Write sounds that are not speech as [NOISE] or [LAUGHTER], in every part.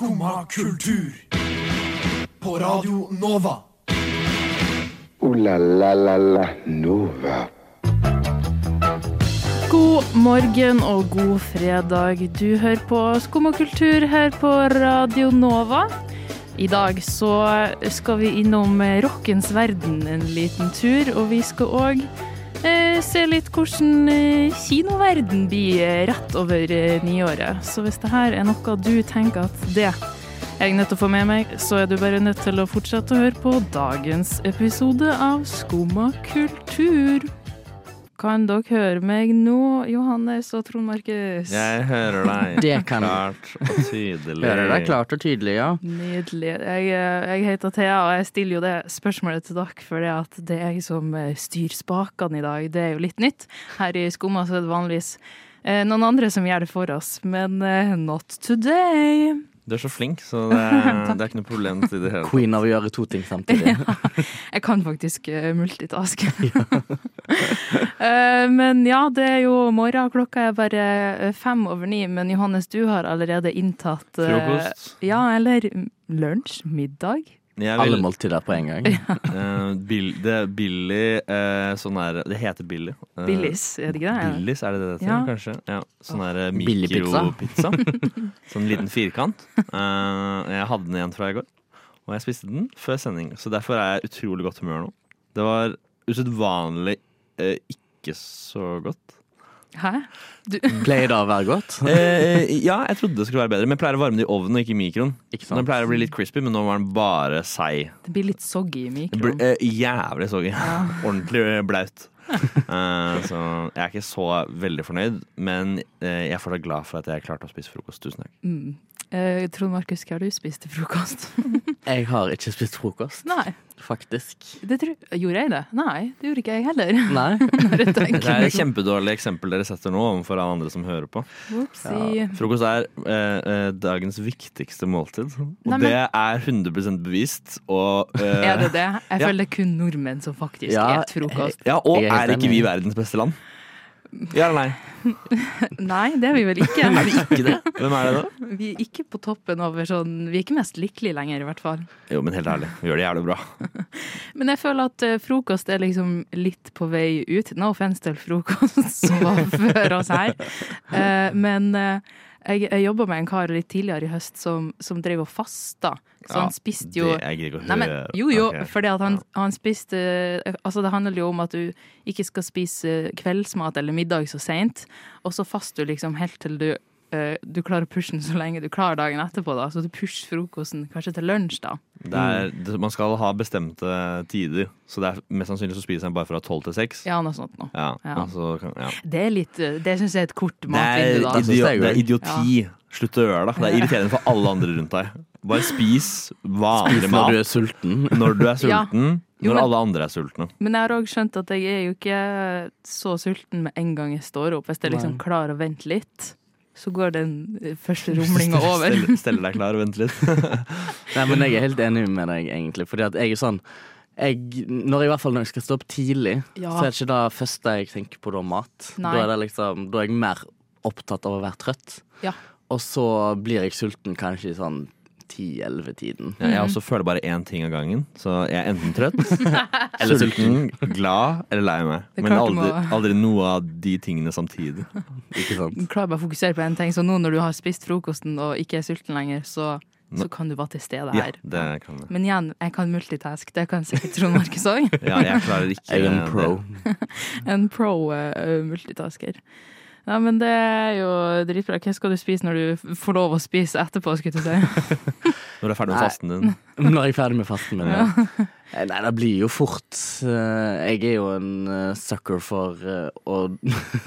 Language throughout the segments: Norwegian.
Skumma kultur. På Radio Nova. O-la-la-la-la Nova. God morgen og god fredag. Du hører på Skum og kultur her på Radio Nova. I dag så skal vi innom rockens verden en liten tur, og vi skal òg se litt hvordan eh, kinoverden blir eh, rett over eh, nyåret. Så hvis det her er noe du tenker at det er jeg nødt til å få med meg, så er du bare nødt til å fortsette å høre på dagens episode av Skumma kultur. Kan dere høre meg nå, Johannes og Trond Markus? Jeg hører deg Det kan klart og tydelig. Hører deg klart og tydelig, ja. Nydelig. Jeg, eh, jeg heter Thea, og jeg stiller jo det spørsmålet til dere fordi at det er jeg som eh, styrer spakene i dag. Det er jo litt nytt. Her i Skumma så er det vanligvis eh, noen andre som gjør det for oss, men not today. Du er så flink, så [LAUGHS] det er, det er ikke noe problem til det hele. Queen av å gjøre to ting samtidig. [LAUGHS] Jeg kan faktisk uh, multitaske. [LAUGHS] Eh, men ja, det er jo morgen. Klokka er bare eh, fem over ni. Men Johannes, du har allerede inntatt eh, Frokost. Ja, eller lunsj? Middag? Jeg Alle måltider på en gang. [LAUGHS] uh, Bill, det er Billy uh, sånn der, Det heter Billy. Uh, Billis, er det ikke det? Billis, er det det det heter? Ja. Kanskje? Ja, sånn der eh, Billigpizza. mikropizza. sånn liten firkant. Eh, jeg hadde den igjen fra i går, og jeg spiste den før sending. Så derfor er jeg utrolig godt humør nå. Det var usedvanlig eh, ikke så godt. Hæ? Du, [LAUGHS] Pleier det å være godt? [LAUGHS] Eh, ja, jeg trodde det skulle være bedre, men jeg pleier å varme det i ovnen og ikke i mikroen. Ikke Den sant? pleier å bli litt crispy, men nå var den bare seig. det blir litt soggy i Det ble, eh, jævlig soggy. [LAUGHS] Ordentlig blaut. Eh, så jeg er ikke så veldig fornøyd, men eh, jeg er fortsatt glad for at jeg klarte å spise frokost. Tusen takk. Mm. Eh, Trond Markus, hva har du spist til frokost? Jeg har ikke spist frokost, Nei. Faktisk. Det tro, gjorde jeg det? Nei, det gjorde ikke jeg heller. [LAUGHS] Nei. [LAUGHS] Det er et kjempedårlig eksempel dere setter nå overfor alle andre som hører på. Ja. Frokost er eh, eh, dagens viktigste måltid, og Nei, men- det er 100 bevist. Og, eh, Er det det? Jeg [LAUGHS] Ja. føler det er kun nordmenn som faktisk Ja, et frokost. Ja, og er er ikke vi verdens beste land? Ja eller nei? [LAUGHS] Nei, det er vi vel ikke. Er vi ikke det? Hvem er det da? [LAUGHS] Vi er ikke på toppen over sånn Vi er ikke mest lykkelige lenger, i hvert fall. Jo, men helt ærlig, vi gjør det jævlig bra. [LAUGHS] Men jeg føler at eh, frokost er liksom litt på vei ut. No offense til frokost som var før oss her. Eh, men eh, jeg, jeg jobba med en kar litt tidligere i høst som, som drev og fasta. Så Ja, han spiste jo Det jeg ikke å Nei, men, høre. jo, jo, okay. fordi han, han spiste Altså, det handler jo om at du ikke skal spise kveldsmat eller middag så seint, og så faster du liksom helt til du eh, du klarer å pushe den så lenge du klarer dagen etterpå. da Så du pusher frokosten kanskje til lunsj, da. Det er, det, man skal ha bestemte tider, så det er mest sannsynlig så spiser en bare fra tolv til seks. Ja, noe sånt noe. Ja, Ja. Altså, ja. Det er litt eh, Det syns jeg er et kort er matvindu, da. synes jeg det er idioti. Slutt å gjøre det. Det er irriterende for alle andre rundt deg. Bare spis vanlig Spis når du er sulten. når du er Ja. sulten, Jo, når men- alle andre er sultne. Men jeg har òg skjønt at jeg er jo ikke så sulten med en gang jeg står opp. Hvis jeg liksom klarer å vente litt, så går den eh, første rumlinga over. Stell, stell deg klar og vent litt. [LAUGHS] Nei, men jeg er helt enig med deg, egentlig. Fordi at jeg er sånn jeg, når jeg i hvert fall når jeg skal stå opp tidlig, Ja. så er det ikke det første jeg tenker på da mat. Nei. Da er, det liksom, da er jeg mer opptatt av å være trøtt. Ja. Og så blir jeg sulten kanskje i sånn 10-11-tiden. Ja, jeg også føler bare én ting av gangen. Så jeg er enten trøtt, [LAUGHS] eller sulten, glad eller lei meg. Men aldri, aldri noe av de tingene samtidig. Ikke sant? Du klarer bare å fokusere på én ting. Så nå når du har spist frokosten og ikke er sulten lenger, så, så kan du være til stede Ja, her. det kan jeg. Men igjen, jeg kan multitask. Det kan sikkert Trond Markus òg. Ja, jeg klarer ikke [LAUGHS] Jeg er en pro. [LAUGHS] En pro eh, Ja, men det er jo dritbra. Hva skal du spise når du får lov å spise etterpå, skulle jeg å si? [LAUGHS] Når du er ferdig med fasten din. [LAUGHS] Når jeg er ferdig med fasten min, ja. [LAUGHS] Nei, det blir jo fort eh, Jeg er jo en eh, sucker for eh, å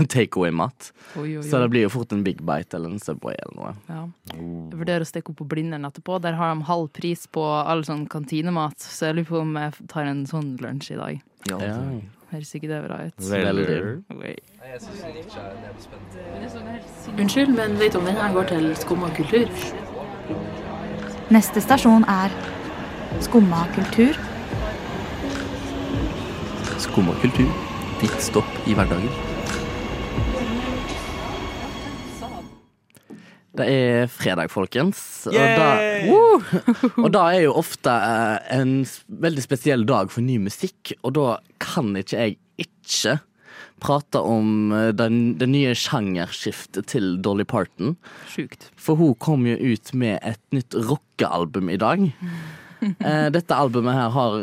take away-mat. Så det blir jo fort en Big Bite eller en Subway eller noe. Ja. Jeg vurderer å stikke opp på Blindern etterpå. Der har de halv pris på all sånn kantinemat, så jeg lurer på om jeg tar en sånn lunsj i dag. Ja. Høres ikke det bra ut? Veldig. Unnskyld, men vet du om denne går til Skumma kultur? Neste stasjon er Skumma kultur. Skumma kultur. Ditt stopp i hverdagen. Det er fredag, folkens. Og da, Woo! og da er jo ofte eh, en veldig spesiell dag for ny musikk, og da kan ikke jeg ikke prate om eh, den, det nye sjangerskiftet til Dolly Parton. Sjukt. For hun kom jo ut med et nytt rockealbum i dag. [LAUGHS] Eh, Dette albumet her har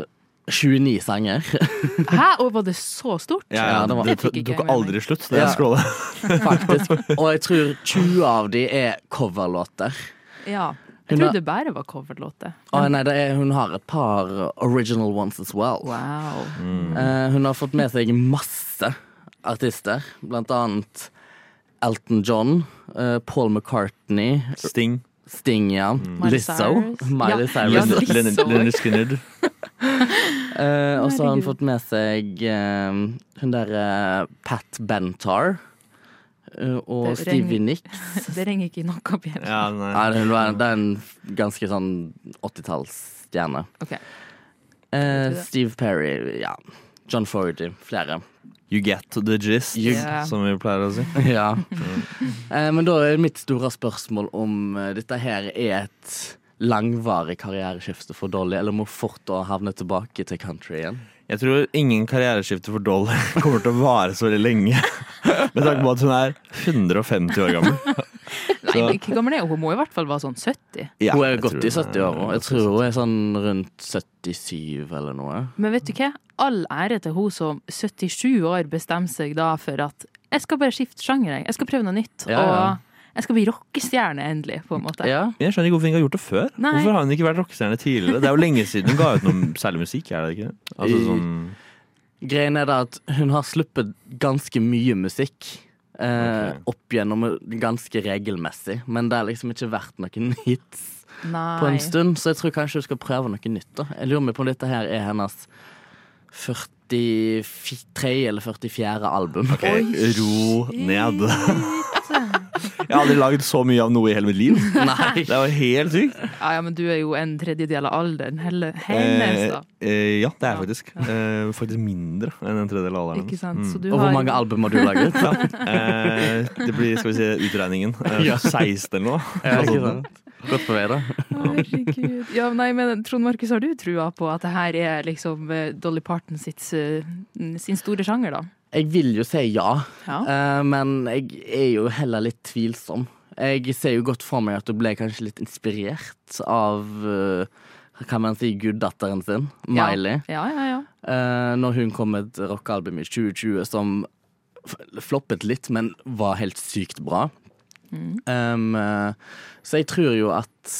29 sanger, [LAUGHS] Hæ, og var det så stort? Ja, Ja, det var- det fikk ikke tok aldri slutt det Ja. scrollet. [LAUGHS] faktisk. Og jeg tror 20 av de er coverlåter. Ja. Jeg trodde trodde bare var coverlåter. Å, nei, det er, hun har et par original ones as well. Wow. Eh, hun har fått med seg masse artister, blant annet Elton John, eh, Paul McCartney, Sting. Sting, ja. Miley Lizzo. Cyrus. Miley Cyrus. ja, Lizzo. Leonard [LAUGHS] [LAUGHS] Eh, og så har hun fått med seg uh, hun derre Pat Bentar. eh, og Det Stevie ringer- Nicks. [LAUGHS] Det ringer ikke noe. Ja, nei. Ja, var, det er en ganske sånn 80-tallsstjerne. Okay. Eh. Steve Perry, ja. John Fogerty, flere. You get the gist, You- Ja. som vi pleier å si. [LAUGHS] Ja. Eh, men da er mitt store spørsmål om dette her er et langvarig karriereskifte for Dolly, eller må fort å havne tilbake til country igjen. Jeg tror ingen karriereskifte for Dolly [LAUGHS] kommer til å vare så veldig lenge. [LAUGHS] Med tanke på at hun er 150 år gammel. [LAUGHS] Nei, men Hvor gammel er hun? Hun må i hvert fall være sånn 70. Ja, hun er godt i 70 år, òg. jeg tror hun er sånn rundt 77 eller noe. Men vet du hva? All ære til hun som 77 år bestemmer seg da for at jeg skal bare skifte sjanger, jeg. Jeg skal prøve noe nytt. Ja, ja. Og jeg skal bli rockestjerne endelig, på en måte. Ja, Jeg skjønner ikke hvorfor hun ikke har gjort det før. Nei. Hvorfor har hun ikke vært rockestjerne tidligere? Det er jo lenge siden hun ga ut noe særlig musikk, er det ikke? Altså sånn Greien er da at hun har sluppet ganske mye musikk. Eh, okay. Opp gjennom ganske regelmessig, men det har liksom ikke vært noen [LAUGHS] hits Nei. på en stund, så jeg tror kanskje hun skal prøve noe nytt. da Jeg lurer meg på om dette her er hennes 43. eller 44. album. OK, ro ned. Jeg har aldri lagd så mye av noe i hele mitt liv. [LAUGHS] Nei. Det var helt sykt. Ja, ja, men du er jo en tredjedel av alderen hele hennes, da. Eh, eh, ja, det er jeg faktisk. Eh, faktisk mindre enn en tredjedel av alderen. Ikke sant? Så Mm. du Og hvor har mange album har du laget? [LAUGHS] Eh, det blir, skal vi si, utregningen. Eh, 16 eller noe. [LAUGHS] Ja, ikke sant? Godt på vei, da. Herregud. Ja, nei, men Trond Markus, har du trua på at det her er liksom eh, Dolly Parton sitt, eh, sin store sjanger, da? Jeg vil jo si ja, Ja. Uh, men jeg er jo heller litt tvilsom. Jeg ser jo godt for meg at du ble kanskje litt inspirert av uh, kan man si guddatteren sin, Miley. Ja, ja, ja. Eh, når hun kom med et rockealbum i 2020 som floppet litt, men var helt sykt bra. Um, eh, så jeg tror jo at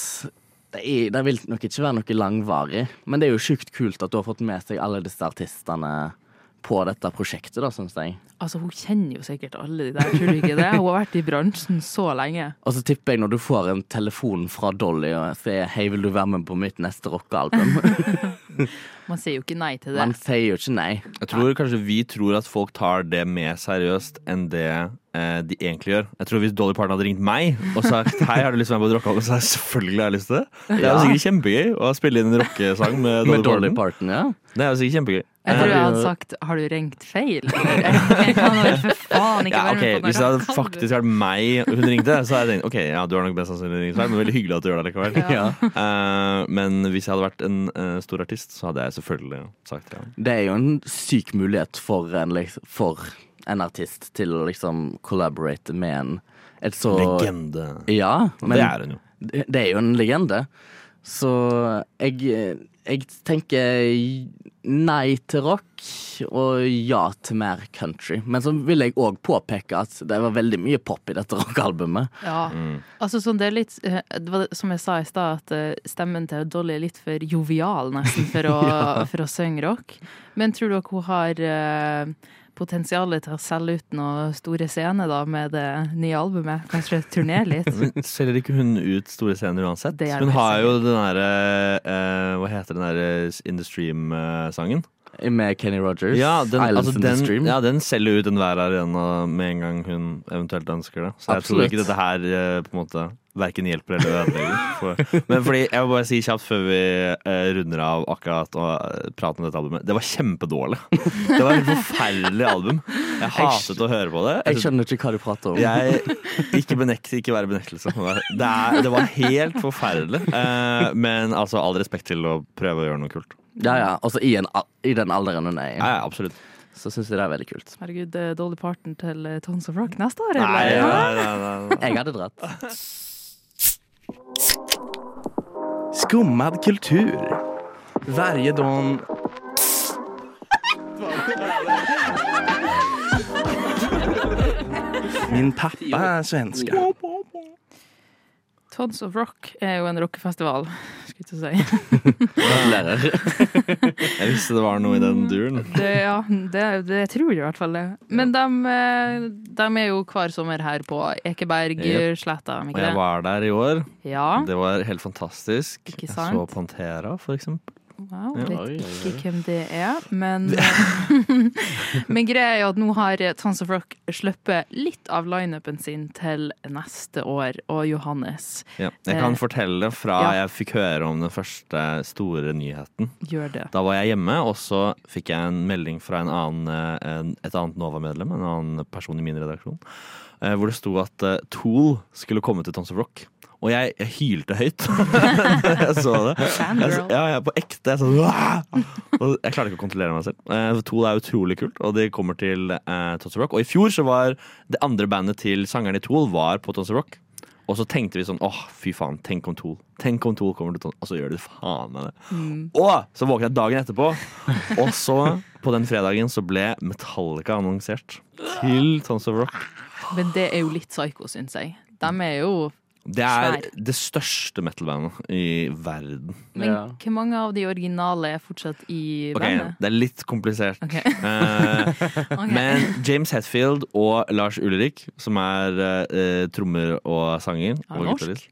det, er, det vil nok ikke være noe langvarig, men det er jo sjukt kult at du har fått med seg alle disse artistene på dette prosjektet, da, syns jeg. Altså, hun kjenner jo sikkert alle de der, tror du ikke det? Hun har vært i bransjen så lenge. [LAUGHS] Og så tipper jeg når du får en telefon fra Dolly og sier 'hei, vil du være med på mitt neste rockealbum', [LAUGHS] Man sier jo ikke nei til det. man sier jo ikke nei. Jeg tror kanskje vi tror at folk tar det mer seriøst enn det eh, de egentlig gjør. Jeg tror Hvis Dolly Parton hadde ringt meg og sagt [LAUGHS] Hei, har du lyst til å være med på et rockealbum, så hadde jeg selvfølgelig har lyst til det. Det er jo sikkert kjempegøy å spille inn en rockesang med Dolly, Med Dolly Parton. Parton, ja. Det er jo sikkert kjempegøy. Jeg tror jeg Eh, hadde sagt 'har du ringt feil'? [LAUGHS] Jeg for faen ikke Ja, på Hvis det hadde faktisk vært meg hun ringte, så hadde jeg tenkt ok, ja, du har nok mest sannsynlig ringt feil, men veldig hyggelig at du gjør det likevel. [LAUGHS] ja. Uh, men hvis jeg hadde vært en uh, stor artist, så hadde jeg selvfølgelig sagt ja. Det er jo en syk mulighet for en, liksom, for en artist til å liksom collaborate med en et så Legende. Ja, men det er hun jo. det det er jo en legende. Så jeg, jeg tenker nei til rock og ja til mer country. Men så vil jeg òg påpeke at det var veldig mye pop i dette [LAUGHS] rockealbumet. Ja. Altså, sånn, det er litt eh, det var Som jeg sa i stad, at eh, stemmen til Dolly er litt for jovial, nesten, for å, [LAUGHS] for å synge rock. Men tror dere hun har uh, potensialet til å selge ut noen store scener da, med det nye albumet? Kanskje turnere litt? [LAUGHS] Men selger ikke hun ut store scener uansett? Det Hun har jo den derre eh, Hva heter den derre In the Stream-sangen? Med Kenny Rogers. Ja, den, altså in the Stream. ja, den selger ut enhver arena med en gang hun eventuelt ønsker det. Så jeg tror ikke dette her eh, på en måte verken hjelper eller ødelegger. For, men fordi, jeg må bare si kjapt før vi eh, runder av akkurat og eh, prater om dette albumet. Det var kjempedårlig. Det var et forferdelig album. Jeg hatet å høre på det. Jeg skjønner ikke hva du prater om. Jeg, ikke benekt, ikke være benektelse. Det, er, det var helt forferdelig. Eh, men altså, all respekt til å prøve å gjøre noe kult. Ja, ja. Altså i, en, i den alderen hun er i, Ja, ja, absolutt. så syns jeg det er veldig kult. Herregud, er Dolly Parton til eh, Tons of Rock neste år, Nei, eller? nei, nei, nei, nei. Jeg hadde dratt. [LAUGHS] Skummad kultur. Varje dag... Min pappa er svenska. Tons of Rock er jo en rockefestival, skulle jeg til å si. Lærer. [LAUGHS] Jeg visste det var noe i den duren. Det, ja, det, det tror jeg i hvert fall det. Men de, eh, de er jo hver sommer her på Ekebergsletta, er de Og jeg var der i år. Ja. Det var helt fantastisk. Ikke Jeg så Pantera, for eksempel. Wow, litt vet ikke hvem det er, men [LAUGHS] [LAUGHS] Men greia er jo at nå har Tons of Rock sluppet litt av lineupen sin til neste år, og Johannes Ja. Jeg Eh, kan fortelle fra ja. jeg fikk høre om den første store nyheten. gjør det. Da var jeg hjemme, og så fikk jeg en melding fra en annen, eh, en, et annet Nova-medlem, en annen person i min redaksjon, eh, hvor det sto at eh, Tool skulle komme til Tons of Rock. Og jeg, jeg hylte høyt [LAUGHS] jeg så det. Jeg, ja, jeg på ekte. Jeg, sånn, jeg klarte ikke å kontrollere meg selv. Eh, Tool er utrolig kult, og de kommer til eh, Tons of Rock. Og i fjor så var det andre bandet til sangeren i Tool var på Tons of Rock. Og så tenkte vi sånn åh, fy faen, tenk om Tool Tenk om Tool kommer til Tons Og så gjør de faen meg det. Og så våknet jeg dagen etterpå, og så, på den fredagen, så ble Metallica annonsert til Tons of Rock. Men det er jo litt psycho, syns jeg. De er jo Det er Svær. det største metal-bandet i verden. Men Ja. hvor mange av de originale er fortsatt i Ok, bandet? Det er litt komplisert. Ok. Eh, [LAUGHS] Ok. Men James Hetfield og Lars Ulrik, som er eh, trommer og sanger Er og norsk? gitarist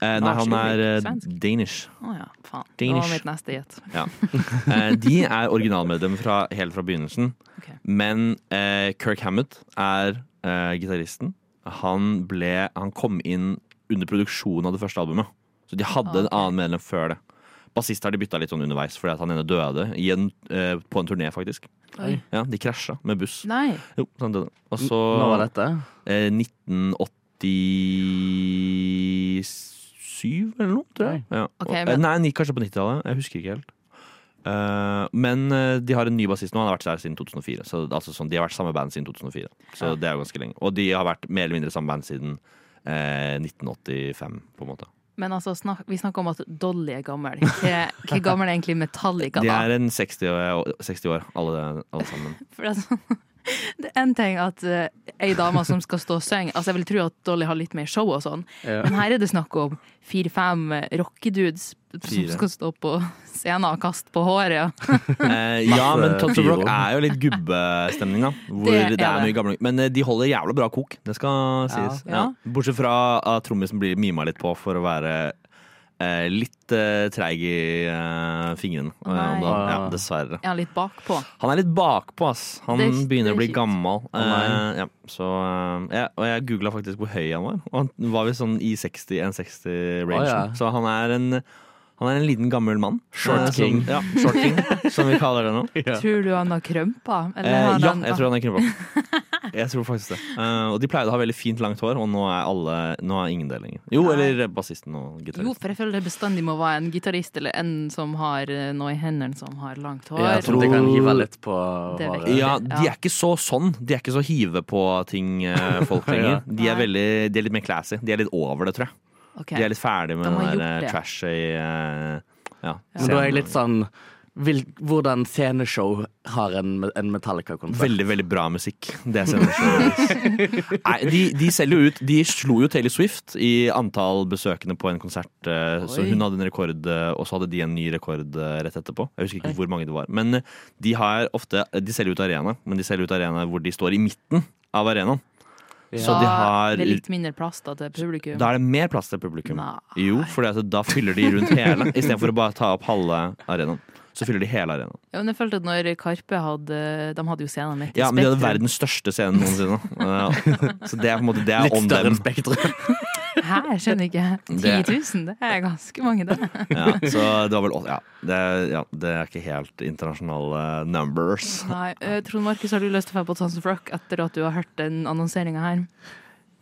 eh, Nei, Lars han er eh, svensk? Danish. Å ja, faen. Det var Danish. mitt neste gjett. [LAUGHS] Ja. Eh, de er originalmedlem fra, helt fra begynnelsen. Ok. Men eh, Kirk Hammett er eh, gitaristen. Han, ble, han kom inn under produksjonen av det første albumet. Så de hadde okay. en annen medlem før det. Bassist har de bytta litt sånn underveis fordi at han ene døde i en, eh, på en turné, faktisk. Oi. Ja, De krasja med buss. Nei. Jo, så han døde. Og så Når var dette? eh, 1987 eller noe, tror jeg. Ja. okay, Og- eh, men- Nei, kanskje på 90-tallet. Jeg husker ikke helt. Uh, men eh, de har en ny bassist nå. Han har vært der siden 2004. Så, altså, sånn, de har vært samme band siden 2004. Så Ja. det er jo ganske lenge. Og de har vært mer eller mindre samme band siden eh, 1985, på en måte. Men altså, snak, vi snakker om at Dolly er gammel. Hva gammel er egentlig Metallica, De da? er en 60 år, 60 år alle, alle sammen. [LAUGHS] For altså, det er en ting at uh, ei dame som skal stå og synge Altså, jeg vil tro at Dolly har litt mer show og sånn, Ja. men her er det snakk om fire-fem eh, rockedudes som skal stå på scenen og kaste på håret. Ja. Eh, ja, men Tons of Rock er jo litt gubbestemning, da. Hvor Det det, er mye gamle Men eh, de holder jævla bra kok, det skal sies. Ja. Ja. Bortsett fra at trommisen blir mima litt på for å være litt eh, treig i eh, fingrene. Oh, Ja, dessverre. Er han litt bakpå? Han er litt bakpå, ass. Han Det er- det begynner er å bli kjipt. gammel. Oh, Eh, ja, så, eh, ja, og jeg googla faktisk hvor høy han var. Og han var visst sånn i 60 160-rangen. Oh, ja. Så han er en han er en liten, gammel mann. Short Eh, king. Som, ja, short king, [LAUGHS] som vi kaller det nå. [LAUGHS] Tror du han har krømpa? Eller Eh, har ja, han- jeg tror han er krømpa. [LAUGHS] Jeg tror faktisk det. Uh, og de pleide å ha veldig fint langt hår, og nå er alle Nå er ingen det lenger. Jo, Nei. eller bassisten og Jo, for jeg føler det bestandig må være en gitarist eller en som har eh, noe i hendene som har langt hår. Jeg tror de kan hive litt på Det vet Ja, de er ikke så sånn. De er ikke så hive på ting, folk lenger. De er, veldig, de er litt mer classy. De er litt over det, tror jeg. Ok. De er litt ferdig med De den der det. trashy eh, ja, Men da er jeg litt sånn vil, Hvordan sceneshow har en, en Metallica-konsert? Veldig, veldig bra musikk. Det er sceneshowet. [LAUGHS] Nei, de, de selger jo ut De slo jo Taylor Swift i antall besøkende på en konsert. eh, Så hun hadde en rekord, eh, og så hadde de en ny rekord eh, rett etterpå. Jeg husker ikke hvor mange det var. Men eh, de har ofte De selger ut arena, men de selger ut arena hvor de står i midten av arenaen. Så de har det er litt mindre plass da til publikum. Da er det mer plass til publikum. Nei. Jo, for da fyller de rundt hele, istedenfor å bare ta opp halve arenaen. Så fyller de hele arenaen. Ja, men jeg følte at når Karpe hadde De hadde jo scenen midt i Ja, men de hadde Spektrum. verdens største scene noensinne. [LAUGHS] Så det er på en måte Det er Litt større enn Spektrum. Hæ, jeg skjønner ikke. 10 Det- 000, det er ganske mange, det. Ja, så det var vel ja, det, ja, det er ikke helt internasjonale numbers. Nei, eh, Trond Markus, har du lyst til å dra på Tons of Rock etter at du har hørt den annonseringa her?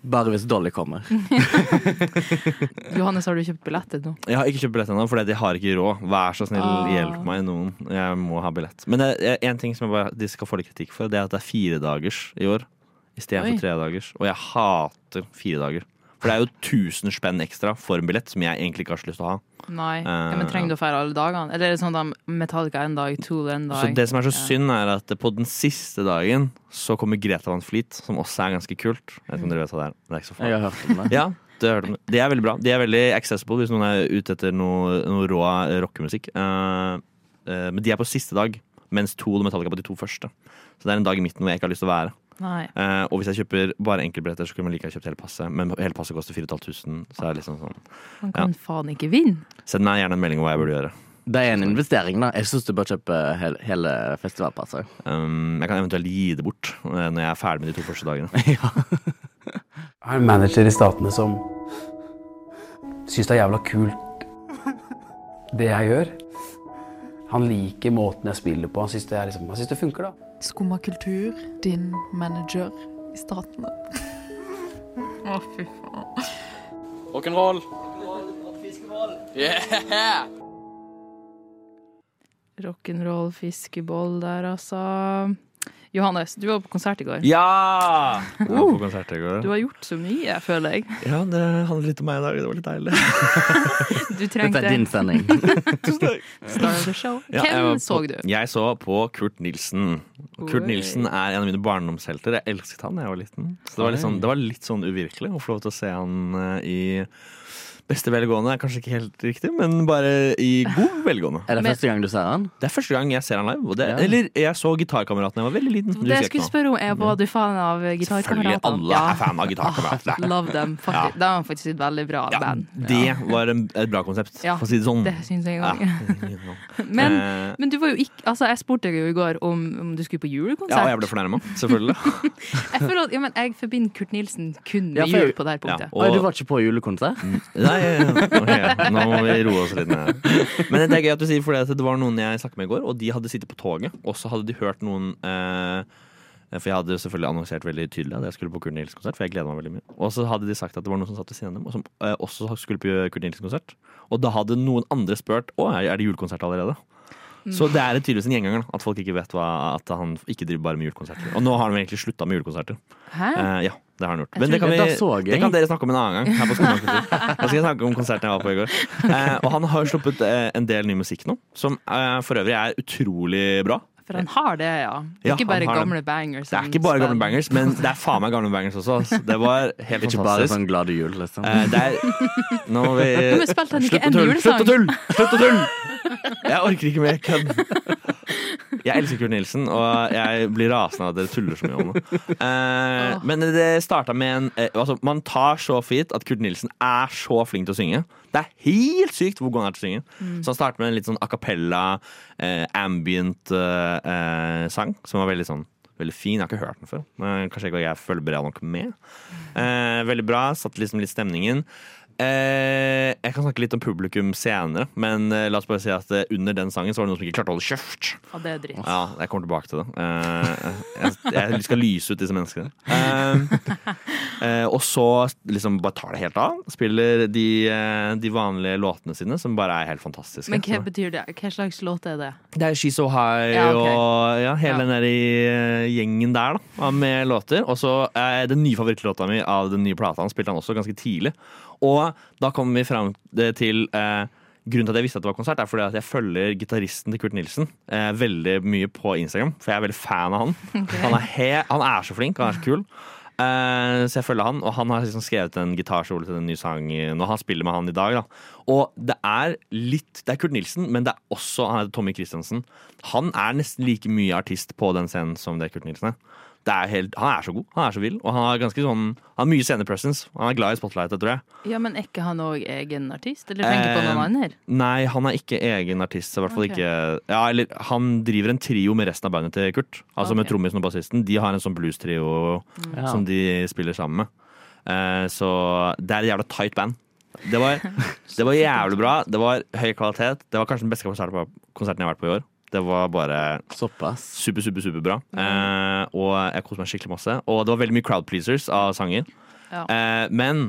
Bare hvis Dolly kommer. [LAUGHS] Johannes, har du kjøpt billett nå? Jeg har ikke kjøpt billett ennå, fordi de har ikke råd. Vær så snill, Ah. hjelp meg, noen. Jeg må ha billett. Men det er en ting som jeg bare, de skal få litt kritikk for, det er at det er fire dagers i år Oi. istedenfor tre dagers. Og jeg hater fire dager. For det er jo 1000 spenn ekstra for en billett som jeg egentlig ikke har så lyst til å ha. Nei. Eh, Ja, men trenger du å feire alle dagene? Eller er det sånn at Metallica en dag, Tool en dag? Så det som er så Ja. synd, er at på den siste dagen så kommer Greta Van Fleet, som også er ganske kult. Jeg vet ikke om dere vet hva det er. Det er ikke så Jeg har hørt om det. Ja, det, er veldig bra. De er veldig accessible hvis noen er ute etter noe, noe rå rockemusikk. Uh, uh, men de er på siste dag, mens Tool og Metallica er på de to første. Så det er en dag i midten hvor jeg ikke har lyst til å være. Nei. Eh, og hvis jeg kjøper bare enkeltbilletter, så kunne man like gjerne kjøpt hele passet. Men hele passet koster 4500, så er det liksom sånn Man kan faen ikke vinne. Send meg gjerne en melding om hva jeg burde gjøre. Det er en investering, da. Jeg syns du bør kjøpe hele, hele festivalpasset. Um, jeg kan eventuelt gi det bort eh, når jeg er ferdig med de to første dagene. [LAUGHS] Jeg har en manager i Statene som syns det er jævla kult det jeg gjør. Han liker måten jeg spiller på. Han syns det, liksom, det funker, da. Skumma kultur, din manager i Statene. Å, fy faen. Rock'n'roll. Yeah! Rock'n'roll, fiskeboll der, altså. Johannes, du var på konsert i går. Ja! Jeg var på konsert i går. Du har gjort så mye, føler jeg. Ja, det handler litt om meg i dag. Det var litt deilig. [LAUGHS] Du Dette er din sending. [LAUGHS] Star of the Show. Ja, Hvem så du? Jeg så på Kurt Nilsen. Kurt Oi. Nilsen er en av mine barndomshelter. Jeg elsket han da jeg var liten. Så det var litt sånn, det var litt sånn uvirkelig å få lov til å se han eh, i beste velgående. Er kanskje ikke helt riktig, men bare i god velgående. Er det første gang du ser han? Det er første gang jeg ser han live. Og det, Ja. Eller jeg så Gitarkameraten da jeg var veldig liten. Det jeg skulle nå. spørre om, er var du fan av Selvfølgelig. Alle er fan av Gitarkameratene. [LAUGHS] Love them. Faktisk. Det var faktisk et veldig bra Ja, band. det var en, et bra konsept, Ja, for å si det sånn. Det syns jeg Ja. òg. [LAUGHS] Men, Eh, men du var jo ikke Altså, jeg spurte deg jo i går om, om du skulle på julekonsert. ja, og jeg ble fornærma, selvfølgelig. [LAUGHS] Jeg føler at ja, men jeg forbinder Kurt Nilsen kun med Ja, jul på det her punktet. Ja, Oi, og- du var ikke på julekonsert? Nei, [LAUGHS] ok, nå må vi roe oss litt ned. Men det er gøy at du sier, for det var noen jeg snakket med i går, og de hadde sittet på toget, og så hadde de hørt noen eh, For jeg hadde selvfølgelig annonsert veldig tydelig at jeg skulle på Kurt Nils konsert, for jeg gleder meg veldig mye. Og så hadde de sagt at det var noen som satt ved siden av dem, og som eh, også skulle på Kurt Nils konsert. Og da hadde noen andre spurt å, er det julekonsert allerede? Så det er tydeligvis en gjenganger, at folk ikke vet hva, at han ikke driver bare med julekonserter. Og nå har han egentlig slutta med julekonserter. Hæ? Uh, ja, det har han gjort. Men det kan, vi, det kan dere snakke om en annen gang. Her på. Da skal jeg snakke om konserten jeg var på i går. Uh, og han har sluppet uh, en del ny musikk nå, som for øvrig er utrolig bra. For han har det, ja. Ja, ikke bare det. gamle bangers. Det er ikke bare gamle bangers, men det er faen meg gamle bangers også. Det var helt Ikke bare fantastisk. sånn glad jul, liksom. Eh, det er Nå må vi Slutt å en tulle! Slutt å tulle! Slutt å tulle! Jeg orker ikke mer kødd. Jeg elsker Kurt Nilsen, og jeg blir rasende av at dere tuller så mye om det. Eh, men det starta med en eh, altså, Man tar så for gitt at Kurt Nilsen er så flink til å synge. Det er helt sykt hvor god han er til å synge. Så han starter med en litt sånn a cappella, eh, ambient eh, eh, sang, som var veldig sånn Veldig fin. Jeg har ikke hørt den før. Men kanskje ikke jeg følger bra nok med. Eh, veldig bra. Satte liksom litt stemningen. Eh, jeg kan snakke litt om publikum senere, men eh, la oss bare si at eh, under den sangen så var det noen som ikke klarte å holde kjeft. Ja, det er dritt. Ja, jeg kommer tilbake til det. Eh, jeg, jeg skal lyse ut disse menneskene. Eh, eh, og så liksom bare tar det helt av. Spiller de, eh, de vanlige låtene sine, som bare er helt fantastiske. Men hva betyr det? Hva slags låt er det? det er She's So High Ja, ok. og ja, hele Ja. den der i, eh, gjengen der da, med låter. Og så er den nye favorittlåta mi av den nye plata han spilte han også ganske tidlig. Og da kommer vi fram til eh, Grunnen til at jeg visste at det var konsert, er fordi at jeg følger gitaristen til Kurt Nilsen eh, veldig mye på Instagram. For jeg er veldig fan av han. [LAUGHS] Han, er han er så flink, han er så kul. Eh, så jeg følger han, og han har liksom skrevet en gitarsolo til den nye sangen. Og han spiller med han i dag. Da. Og det er litt Det er Kurt Nilsen, men det er også han heter Tommy Christiansen. Han er nesten like mye artist på den scenen som det er Kurt Nilsen er. Det er helt, han er så god, han er så vill, og han har ganske sånn Han har mye scenepresence. Han er glad i spotlightet, tror jeg. Ja, men er ikke han òg egen artist? Eller tenker på noen Eh, andre? Nei, han er ikke egen artist. I hvert fall okay. ikke Ja, eller han driver en trio med resten av bandet til Kurt. Altså med Ok. trommisen og bassisten. De har en sånn blues-trio mm. som de spiller sammen med. Eh, så det er et jævla tight band. Det var, [LAUGHS] det var jævlig bra. Det var høy kvalitet. Det var kanskje den beste konserten jeg har vært på i år. Det var bare Såpass. super, super, super bra. Eh, og jeg koste meg skikkelig masse. Og det var veldig mye crowd pleasers av sanger. Ja. Eh, men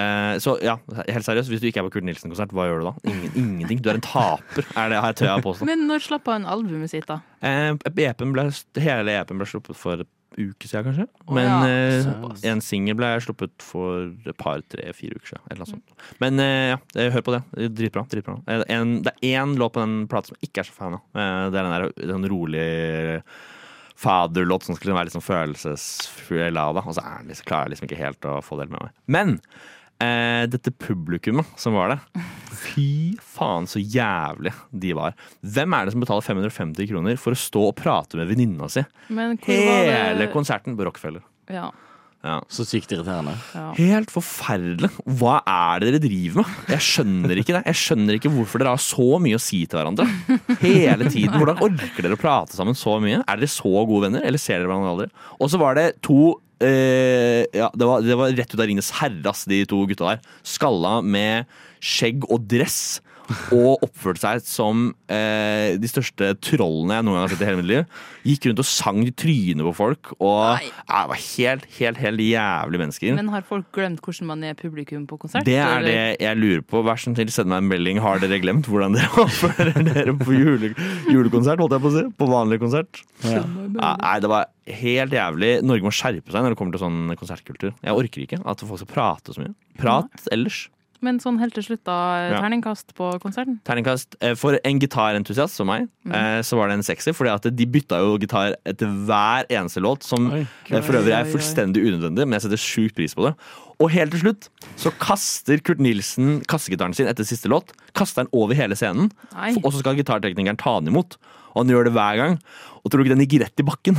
eh, så ja, helt seriøst, hvis du ikke er på Kurt Nilsen-konsert, hva gjør du da? Ingen, ingenting. Du er en taper, er det, har jeg tøya påstå. Men når slapp han albumet sitt, da? Eh, EP-en ble, hele EP-en ble sluppet for uke siden, kanskje. Men ja, eh, en singel ble sluppet for et par, tre, fire uker siden. Eller noe sånt. Men eh, ja, eh, hør på det. Dritbra. dritbra. Eh, En, det er én låt på den plata som jeg ikke er så fan av. Det er den der den rolig faderlåt som skulle være litt sånn følelsesfull av det. Og så er den liksom, klarer jeg liksom ikke helt å få det med meg. Men eh, dette publikummet som var det fy faen så jævlig de var. Hvem er det som betaler 550 kroner for å stå og prate med venninna si Men hvor var hele det konserten på Rockefeller? ja, Ja. Så sykt irriterende. ja. Helt forferdelig. Hva er det dere driver med? Jeg skjønner ikke det. Jeg skjønner ikke hvorfor dere har så mye å si til hverandre. Hele tiden. Hvordan orker dere å prate sammen så mye? Er dere så gode venner, eller ser dere hverandre aldri? Og så var det to eh, ja, det var, det var rett ut av Ringenes herre, de to gutta der. Skalla med skjegg og dress. Og oppførte seg som eh, de største trollene jeg noen gang har sett i hele mitt liv. Gikk rundt og sang i trynet på folk. Og Nei. ja, var helt, helt, helt jævlig mennesker. Men har folk glemt hvordan man er publikum på konsert? Det er det jeg lurer på. Vær så snill, send meg en melding. Har dere glemt hvordan dere [LAUGHS] oppfører dere på jule, julekonsert? Holdt jeg på å si. På vanlig konsert. Ja, Nei, det var helt jævlig. Norge må skjerpe seg når det kommer til sånn konsertkultur. Jeg orker ikke at folk skal prate så mye. Prat ellers. Men sånn helt til slutt, da. Ja. Terningkast på konserten? Terningkast. eh, For en gitarentusiast som meg, mm. så var det en sekser. Fordi at de bytta jo gitar etter hver eneste låt, som Oi. eh, for øvrig er fullstendig unødvendig, men jeg setter sjukt pris på det. Og helt til slutt så kaster Kurt Nilsen kassegitaren sin etter siste låt. Kaster den over hele scenen, Nei. og så skal gitarteknikeren ta den imot. Og han gjør det hver gang. Og tror du ikke den gikk rett i bakken?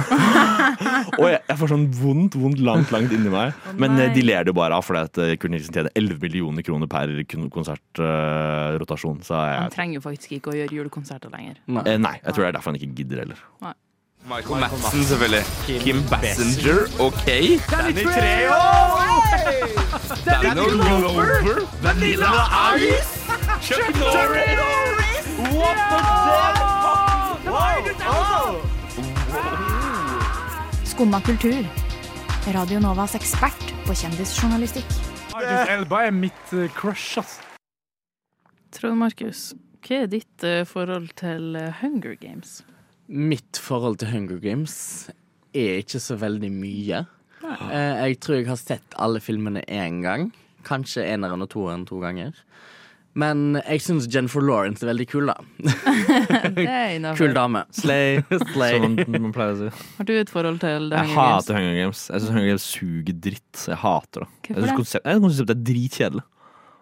[LAUGHS] og jeg, jeg får sånn vondt, vondt langt, langt inni meg. Men eh, de ler det bare av, fordi at eh, Kurt Nilsen tjener 11 millioner kroner per konsertrotasjon. Uh, Han trenger jo faktisk ikke å gjøre julekonserter lenger. Nei. eh, nei, jeg tror det er derfor han ikke gidder heller. Michael Madsen, selvfølgelig. Kim Bassinger, OK. Danny Treho! Danny Glover. Vanilla Ice. Chuck Norris. What the fuck? Skumma kultur. Radio Novas ekspert på kjendisjournalistikk. Idris Elba er mitt eh, crush, ass. Trond Markus, hva er ditt eh, forhold til eh, Hunger Games? Mitt forhold til Hunger Games er ikke så veldig mye. Eh, Jeg tror jeg har sett alle filmene én gang. Kanskje eneren og toeren to ganger. Men jeg syns Jennifer Lawrence er veldig kul, da. [LAUGHS] Det. Kul dame. Slay, [LAUGHS] Slay. som man, pleier å si. Har du et forhold til det? Jeg Hunger Games? hater Hunger Games. Jeg syns Hunger Games suger dritt. Jeg hater det. Jeg Hvorfor synes det? jeg synes konseptet er dritkjedelig.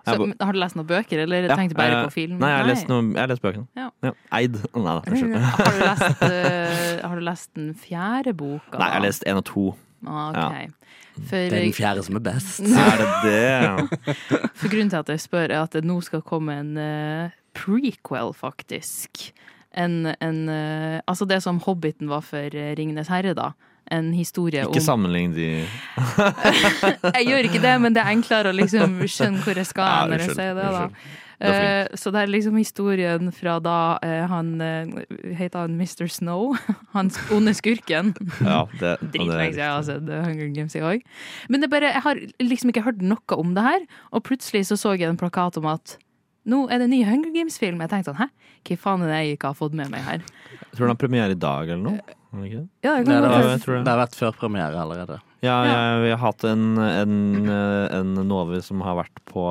Så, men har du lest noen bøker, eller Ja, tenkte bare på film? Nei, jeg har lest, noen, jeg har lest bøkene. Ja. Eid. Nei da, unnskyld. Har du [LAUGHS] lest, eh, har du lest den fjerde boka? Nei, jeg har lest én og to. Okay. Ja. For, Det er den fjerde som er best. [LAUGHS] Er det det? [LAUGHS] for grunnen til at jeg spør, er at det nå skal komme en uh, prequel, faktisk. En, en uh, Altså det som Hobbiten var for Ringenes herre, da. En historie Ikke om sammenlign de [LAUGHS] Jeg gjør ikke det, men det er enklere å liksom skjønne hvor jeg skal Ja, når jeg sier det. da. flink. Eh, så det er liksom historien fra da eh, han eh, Heter han Mr. Snow? [LAUGHS] Hans onde skurken. Ja, det, Dritlenge siden jeg har sett Hunger Games i òg. Men det bare, jeg har liksom ikke hørt noe om det her, og plutselig så så jeg en plakat om at nå er det en ny Hunger Games-film. Jeg tenkte sånn, hæ? Hva faen er det jeg ikke har fått med meg her? Jeg tror den har premiere i dag eller noe. Er det ikke det? Ja, jeg Nei, det, Ja, jeg tror det. det har vært førpremiere allerede. Ja, Ja. jeg, vi har hatt en, en, eh, en Nove som har vært på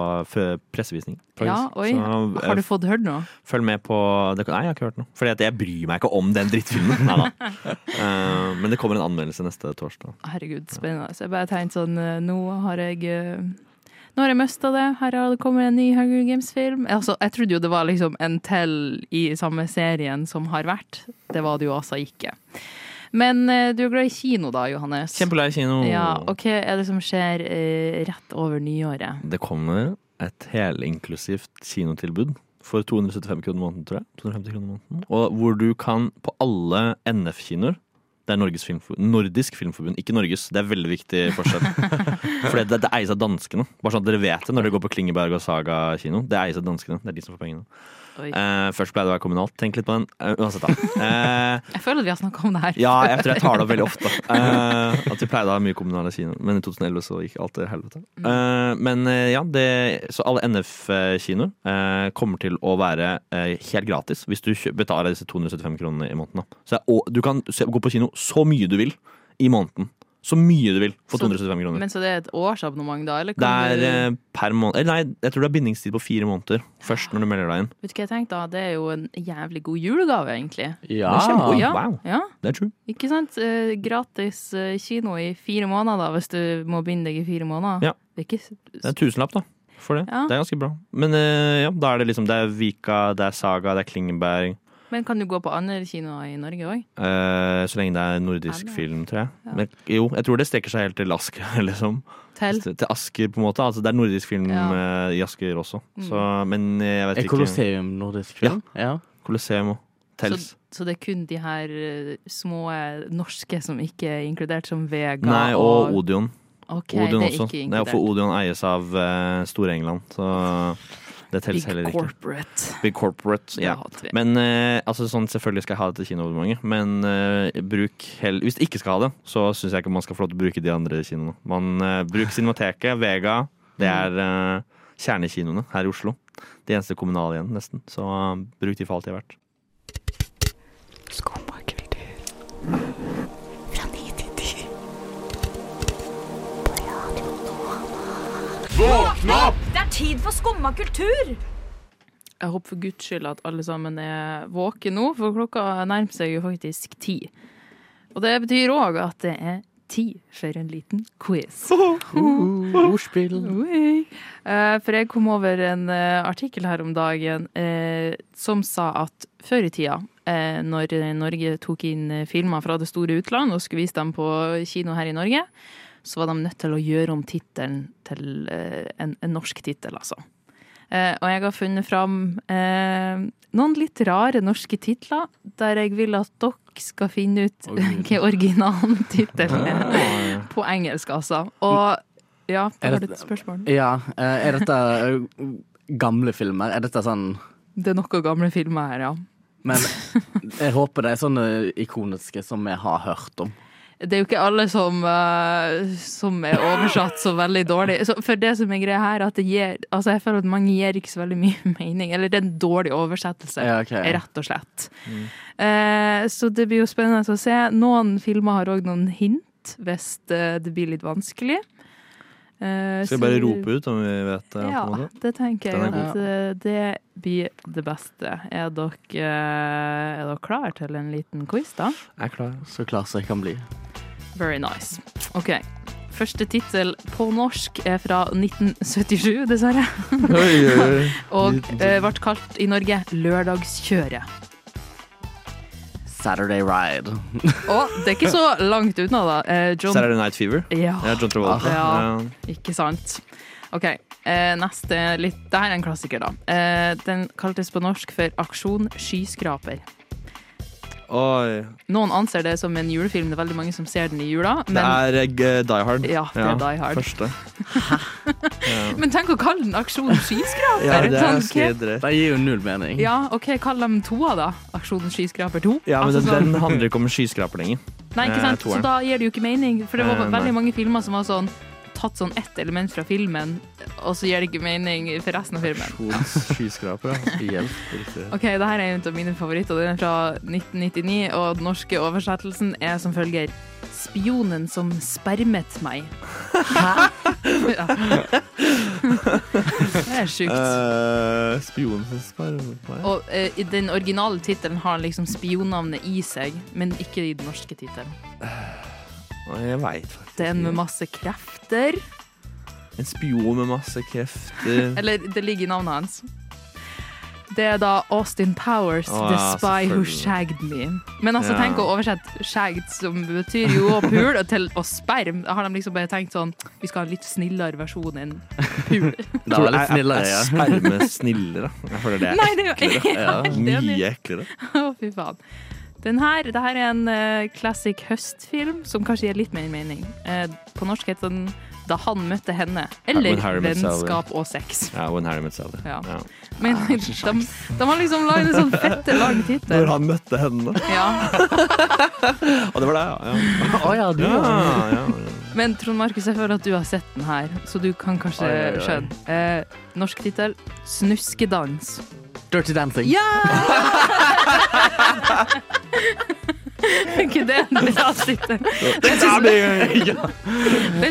pressevisning. Ja, oi. Så, Har du eh, fått hørt noe? Følg med på det, Nei, jeg har ikke hørt noe. Fordi jeg bryr meg ikke om den drittfilmen. Nei da. uh, [LAUGHS] men det kommer en anmeldelse neste torsdag. Herregud, spennende. Så jeg bare tenkte sånn, eh, nå har jeg eh, nå har jeg mista det. Her har det kommet en ny Hunger Games-film. Altså, jeg trodde jo det var liksom en til i samme serien som har vært. Det var det jo altså ikke. Men eh, du er glad i kino da, Johannes? Kjempelei kino. Ja, og hva er det som skjer eh, rett over nyåret? Det kommer et helinklusivt kinotilbud for 275 kroner måneden, tror jeg. 250 kroner måneden. Og hvor du kan på alle NF-kinoer Det er Norges filmfor Nordisk Filmforbund, ikke Norges. Det er veldig viktig forskjell. [LAUGHS] For det, det eies av danskene. Bare sånn at dere vet det når dere går på Klingeberg og Saga kino. Det eies av danskene. Det er de som får pengene. Eh, først pleide det å være kommunalt. Tenk litt på den. Uh, uansett, da. Uh, [LAUGHS] Jeg føler at vi har snakka om det her. ja, jeg tror jeg tar det opp veldig ofte. [LAUGHS] At vi pleide å ha mye kommunale kino, men i 2011 så gikk alt til helvete. Eh, men ja, det, så alle NF-kinoer kommer til å være helt gratis hvis du betaler disse 275 kronene i måneden. Da. Så, og du kan se, gå på kino så mye du vil i måneden. Så mye du vil for Så- 275 kroner. Men så det er et årsabonnement, da? Eller Det er du, eh, per måned Eller nei, jeg tror det er bindingstid på fire måneder først når du melder deg inn. Vet du hva jeg tenkte? da? Det er jo en jævlig god julegave, egentlig. Ja. Det er kjempe- Ja. Wow, Ja, det er true. ikke sant? Eh, Gratis eh, kino i fire måneder, da, hvis du må binde deg i fire måneder. Ja. Det er ikke Det er tusenlapp, da. For det. Ja. Det er ganske bra. Men eh, ja, da er det liksom Det er Vika, det er Saga, det er Klingeberg. Men kan du gå på andre kinoer i Norge òg? Eh, så lenge det er nordisk Ja, film, tror jeg. Ja. Men jo, jeg tror det strekker seg helt til Asker, [LAUGHS] liksom. Til? Til, Asker, på en måte. Altså, det er nordisk film Ja. eh, i Asker også. Mm. Så, men jeg vet Er ikke Colosseum nordisk film? Ja. Colosseum og Tels. Så, så det er kun de her eh, små eh, norske som ikke er inkludert, som Vega Nei, og Odeon. Ok, Odion det er også. ikke Nei, for Odion Odeon eies av uh, Store-England, så det telles Big heller ikke. corporate. Big corporate, ja. Men uh, altså, sånn, selvfølgelig skal jeg ha dette kinoabonnementet, men uh, bruk hell Hvis du ikke skal ha det, så syns jeg ikke man skal få lov til å bruke de andre kinoene. Man uh, Bruk Cinemateket, Vega. Det er eh, kjernekinoene her i Oslo. De eneste kommunale igjen, nesten. Så bruk de for alt de er verdt. Skumma kultur. Våkn opp! Det er tid for skumma kultur! Jeg håper for guds skyld at alle sammen er våkne nå, for klokka nærmer seg jo faktisk ti. Og det betyr òg at det er ti for en liten quiz. Ordspill. Eh, For jeg kom over en eh, artikkel her om dagen eh, som sa at før i tida, eh, når Norge tok inn filmer fra det store utland og skulle vise dem på kino her i Norge, så var de nødt til å gjøre om tittelen til eh, en, en norsk tittel, altså. Eh, og jeg har funnet fram eh, noen litt rare norske titler, der jeg vil at dere skal finne ut [LAUGHS] hva originaltittelen er [LAUGHS] på engelsk, altså. Og ja, da har du et spørsmål. Ja, er dette gamle filmer? Er dette sånn Det er noen gamle filmer her, ja. Men jeg håper det er sånne ikoniske som vi har hørt om. Det er jo ikke alle som, uh, som er oversatt så veldig dårlig. Så for det som er greia her, at det gir Altså, jeg føler at mange gir ikke så veldig mye [LAUGHS] mening. Eller det er en dårlig oversettelse, Ja, okay. rett og slett. Eh, så det blir jo spennende å se. Noen filmer har òg noen hint, hvis eh, det blir litt vanskelig. Eh, Skal jeg vi bare rope ut om vi vet det? Ja, en måte? det tenker jeg at uh, det blir det beste. Er dere, uh, er dere klar til en liten quiz, da? Jeg er klar. Så klar som jeg kan bli. Very nice. OK. Første tittel på norsk er fra 1977, dessverre. [LAUGHS] Og eh, ble kalt i Norge Lørdagskjøret. Saturday Ride. Og det er ikke så langt unna, da. Eh, John Saturday Night Fever. Ja, Ja, John Travolta. Ja. Ja. ikke sant. OK. Eh, neste litt Dette er en klassiker, da. Eh, den kaltes på norsk for Aksjon skyskraper. Oi. Noen anser det som en julefilm. Det er veldig mange som ser den i jula. Det er uh, Die Hard. Ja, det er Die Hard. Første. [LAUGHS] ja. men tenk å kalle den Aksjon skyskraper! ja, det er Sånn. Det gir jo null mening. Ja, OK, kall dem toa, da. Aksjon skyskraper 2. Ja, men Altså, den, sånn- den handler ikke om skyskraper lenger. Nei, ikke eh, sant? Så da gir det jo ikke mening. For det var Eh, veldig mange filmer som var sånn tatt sånn ett element fra filmen, og så gir det ikke mening for resten av filmen. Skyskraper. Hjelp. Ok, det her er en av mine favoritter. Den er fra 1999, og den norske oversettelsen er som følger Spionen som spermet meg. Hæ? [LAUGHS] ja. Det er sjukt. Uh, Spionen som spermet meg. Og uh, i den originale tittelen har liksom spionnavnet i seg, men ikke i den norske tittelen. Jeg veit faktisk Det er en med masse krefter. En spion med masse krefter. [LAUGHS] Eller det ligger i navnet hans. Det er da Austin Powers, Å, The Spy Who. Shagged Me. Men altså, Ja. tenk å oversette 'shagged', som betyr jo Pul og [LAUGHS] til å sperm. Da har de liksom bare tenkt sånn Vi skal ha en litt snillere versjon enn pul. [LAUGHS] Det var litt snillere, Er ja. sperme snillere? Jeg føler det er Nei, det er jo eklere. ja, mye eklere. Å, fy faen. Den her, det her er en uh, classic høstfilm som kanskje gir litt mer mening. Uh, på norsk heter den Da han møtte henne. Eller. Vennskap og sex. Ja, When Harry Met Sally. Ja. Ja. Men de, de har liksom lagd en sånn fette lang tittel. Når han møtte henne. Ja. [LAUGHS] Og det var det, ja. Å ja, du ja, ja. ja, ja. Men Trond Markus, jeg føler at du har sett den her, så du kan kanskje skjønne. Uh, norsk tittel 'Snuskedans'. Dirty Dancing. Ja! [LAUGHS] Ikke det en bra tittel? Den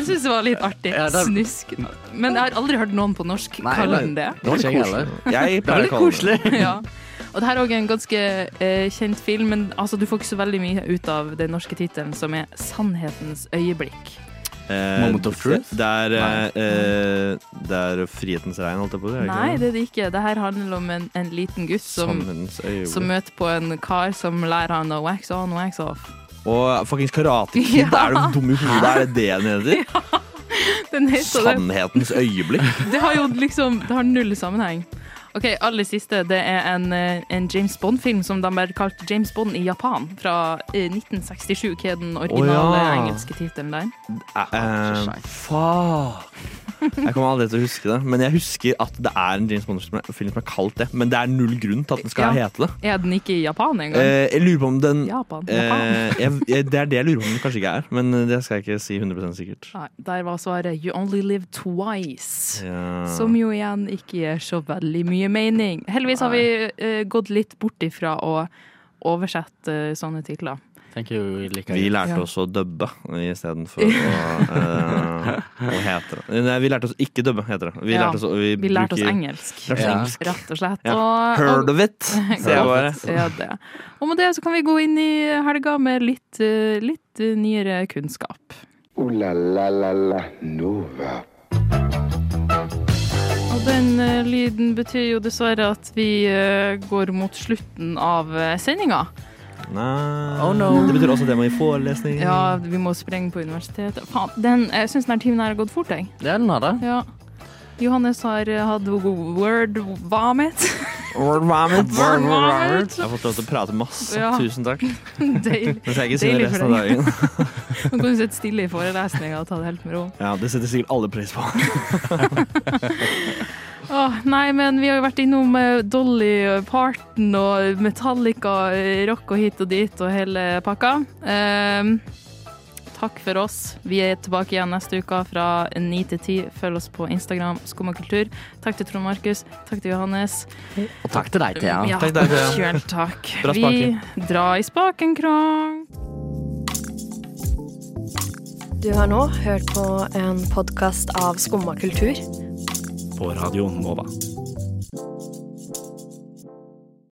syns jeg [LAUGHS] var litt artig. Ja, den- Snusk. Men jeg har aldri hørt noen på norsk Nei, kalle den det. Det var ikke jeg. Jeg Det var pleier å litt kalle det koselig. Ja. Og det her er også en ganske eh, kjent film, men altså, du får ikke så veldig mye ut av den norske tittelen, som er 'Sannhetens øyeblikk'. Eh, Moment of truth? Det er, eh, det er frihetens regn, holdt jeg på å si. det Nei, det er det ikke. Det her handler om en, en liten gutt som, som møter på en kar som lærer han å wax on, wax off. Og fuckings Karate Kid, [LAUGHS] Ja. er du dum i hodet? Er det det den heter? [LAUGHS] Den heter det. Sannhetens øyeblikk. Det har jo liksom Det har null sammenheng. Ok, Aller siste det er en, eh, en James Bond-film som de bare kalte James Bond i Japan. Fra eh, 1967. Hva er den originale oh, ja. engelske tittelen der? Uh, eh, Fuck. Jeg kommer aldri til å huske det, men jeg husker at det er en James Bond-film som er kalt det. Men det er null grunn til at den skal Ja. hete det. Er den ikke i Japan engang? Eh, jeg lurer på om den Japan. eh, Japan. Eh, jeg, Det er det jeg lurer på om den kanskje ikke er, men eh, det skal jeg ikke si 100 sikkert. Nei, der var svaret 'You only live twice'. Ja. Som jo igjen ikke gir så veldig mye mening. Heldigvis har vi eh, gått litt bort ifra å oversette eh, sånne titler. Tenker jo vi Vi lærte Ja. oss å dubbe istedenfor å, uh, [LAUGHS] å hete det. Nei, vi lærte oss ikke dubbe, heter det. Vi Ja, lærte oss, vi Vi lærte oss engelsk, Lærte oss Ja. engelsk. rett og slett. Ja. Og, Heard of it, [LAUGHS] sier jeg bare. [LAUGHS] Ja, det. Og med det så kan vi gå inn i helga med litt, eh, litt eh, nyere kunnskap. Ooh la la la la Nova. Og den lyden betyr jo dessverre at vi går mot slutten av sendinga. Nei Oh, no. Det betyr også at det må i forelesning. Ja, vi må sprenge på universitetet. Faen, den, jeg syns denne timen her har gått fort, jeg. Ja, den har det. Ja. Johannes har eh, hatt word vomit. Word vomit. [LAUGHS] Word vomit. Jeg har fått lov til å prate masse. Ja. Tusen takk. [LAUGHS] Deilig. [LAUGHS] Mens jeg ikke sier Deilig resten for av dagen. Nå kan du sitte stille i forelesninga og ta det helt med ro. Ja, Det setter sikkert alle pris på. Åh, nei, men vi har jo vært innom eh, Dolly Parton og Metallica, eh, rock og hit og dit og hele pakka. Um, takk for oss. Vi er tilbake igjen neste uke fra 9 til 10. Følg oss på Instagram, Skum og kultur. Takk til Trond Markus. Takk til Johannes. Og takk til deg, Thea. Ja, Takk til deg, Thea. kjøl takk. Bra Vi drar i spaken, krong. Du har nå hørt på en podkast av Skumma kultur. På Radio Nova.